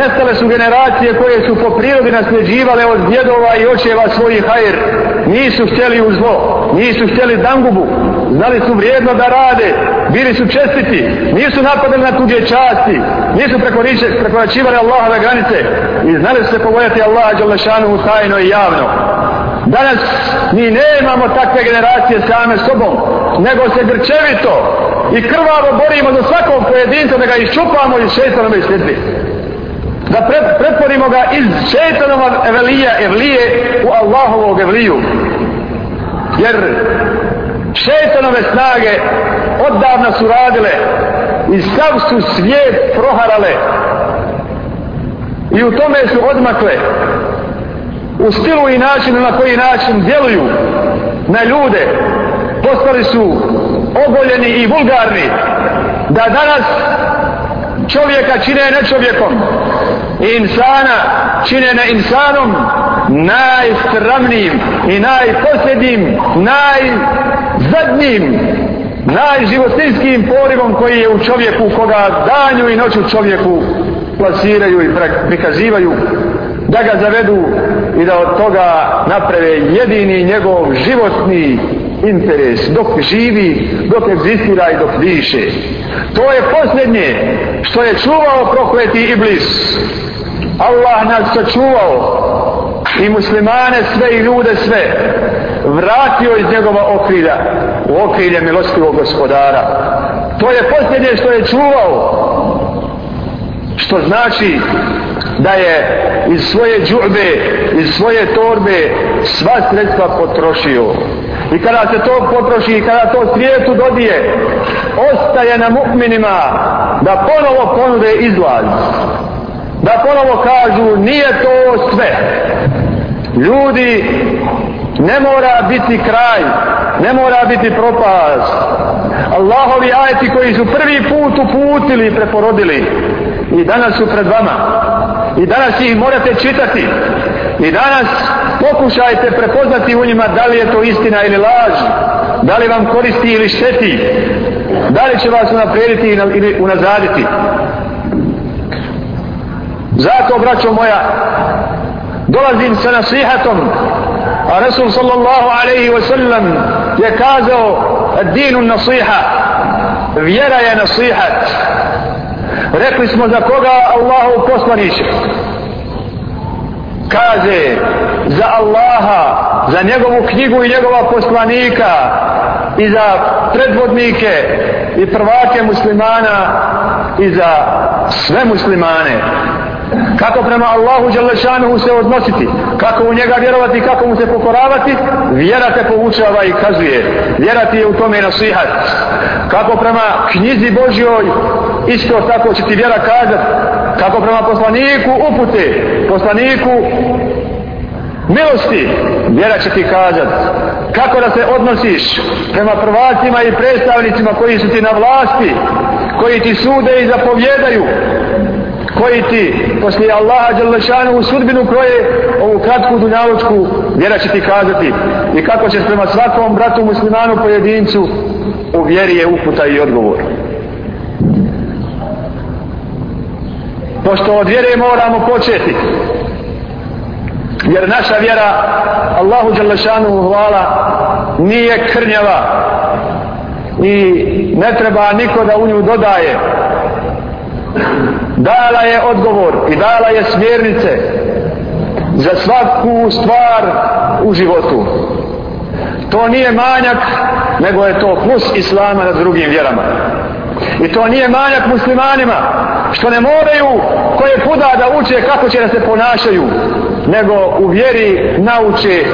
Nestale su generacije koje su po prirodi nasljeđivale od djedova i očeva svojih hajr. Nisu htjeli u zlo, nisu htjeli dangubu, znali su vrijedno da rade, bili su čestiti, nisu napadali na tuđe časti, nisu prekoračivali Allahove granice i znali su se povojati Allaha Đalešanu tajno i javno. Danas mi nemamo takve generacije same sobom, nego se grčevito i krvavo borimo za svakog pojedinca da ga iščupamo iz šestanove sljedbe da pre, pretvorimo ga iz šetanova evelija, evlije u Allahovog evliju. Jer šetanove snage odavna su radile i sav su svijet proharale i u tome su odmakle u stilu i načinu na koji način djeluju na ljude postali su ogoljeni i vulgarni da danas čovjeka čine nečovjekom. Insana čine na insanom najstramnijim i najposljednjim, najzadnijim, najživostinskim porivom koji je u čovjeku koga danju i noću čovjeku plasiraju i prikazivaju da ga zavedu i da od toga naprave jedini njegov životni interes dok živi, dok egzistira i dok diše. To je posljednje što je čuvao prokleti iblis. Allah nas sačuvao i muslimane sve i ljude sve vratio iz njegova okrilja u okrilje milostivog gospodara. To je posljednje što je čuvao što znači da je iz svoje džurbe, iz svoje torbe sva sredstva potrošio. I kada se to potroši i kada to svijetu dodije, ostaje na mu'minima da ponovo ponude izlaz. Da ponovo kažu, nije to sve. Ljudi, ne mora biti kraj, ne mora biti propast. Allahovi ajeti koji su prvi put uputili i preporodili i danas su pred vama i danas ih morate čitati i danas pokušajte prepoznati u njima da li je to istina ili laž da li vam koristi ili šteti da li će vas unaprijediti ili unazaditi. Zato braćo moja dolazim sa nasihatom a Resul sallallahu alaihi wa sallam je kazao dinu nasiha vjera je nasihat. Rekli smo za koga Allahu poslaniće kaže za Allaha za njegovu knjigu i njegova poslanika i za predvodnike i prvake muslimana i za sve muslimane kako prema Allahu Đalešanuhu se odnositi, kako u njega vjerovati, kako mu se pokoravati, vjera te poučava i kazuje. Vjera ti je u tome nasihat. Kako prema knjizi Božjoj, isto tako će ti vjera kazati. Kako prema poslaniku upute, poslaniku milosti, vjera će ti kazat. Kako da se odnosiš prema prvacima i predstavnicima koji su ti na vlasti, koji ti sude i zapovjedaju, koji ti poslije Allaha Đalešanu u sudbinu kroje ovu kratku dunjalučku vjera će ti kazati i kako ćeš prema svakom bratu muslimanu pojedincu u vjeri je uputa i odgovor pošto od vjere moramo početi jer naša vjera Allahu Đalešanu hvala nije krnjava i ne treba niko da u nju dodaje dala je odgovor i dala je smjernice za svaku stvar u životu. To nije manjak, nego je to plus islama nad drugim vjerama. I to nije manjak muslimanima, što ne moraju koje puda da uče kako će da se ponašaju, nego u vjeri nauče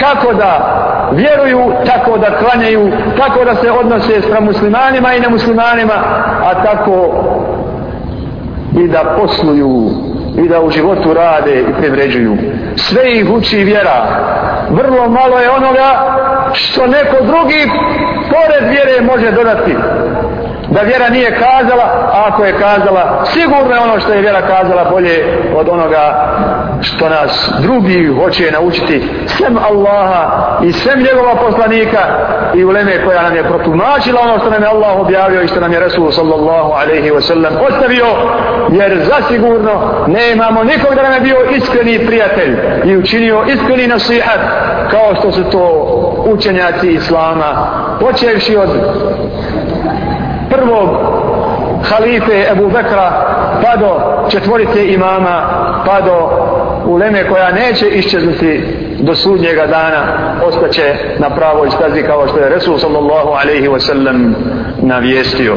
kako da vjeruju, tako da klanjaju, tako da se odnose s muslimanima i nemuslimanima, a tako i da posluju i da u životu rade i privređuju. Sve ih uči vjera. Vrlo malo je onoga što neko drugi pored vjere može dodati da vjera nije kazala, a ako je kazala, sigurno je ono što je vjera kazala bolje od onoga što nas drugi hoće naučiti sem Allaha i sem njegova poslanika i uleme koja nam je protumačila ono što nam je Allah objavio i što nam je Resul sallallahu alaihi wa sallam ostavio jer zasigurno ne imamo nikog da nam je bio iskreni prijatelj i učinio iskreni nasihat kao što su to učenjaci Islama počevši od prvog halife Ebu Bekra pa do četvorice imama pa do uleme koja neće iščeznuti do sudnjega dana ostaće na pravoj stazi kao što je Resul sallallahu alaihi wa sallam navijestio.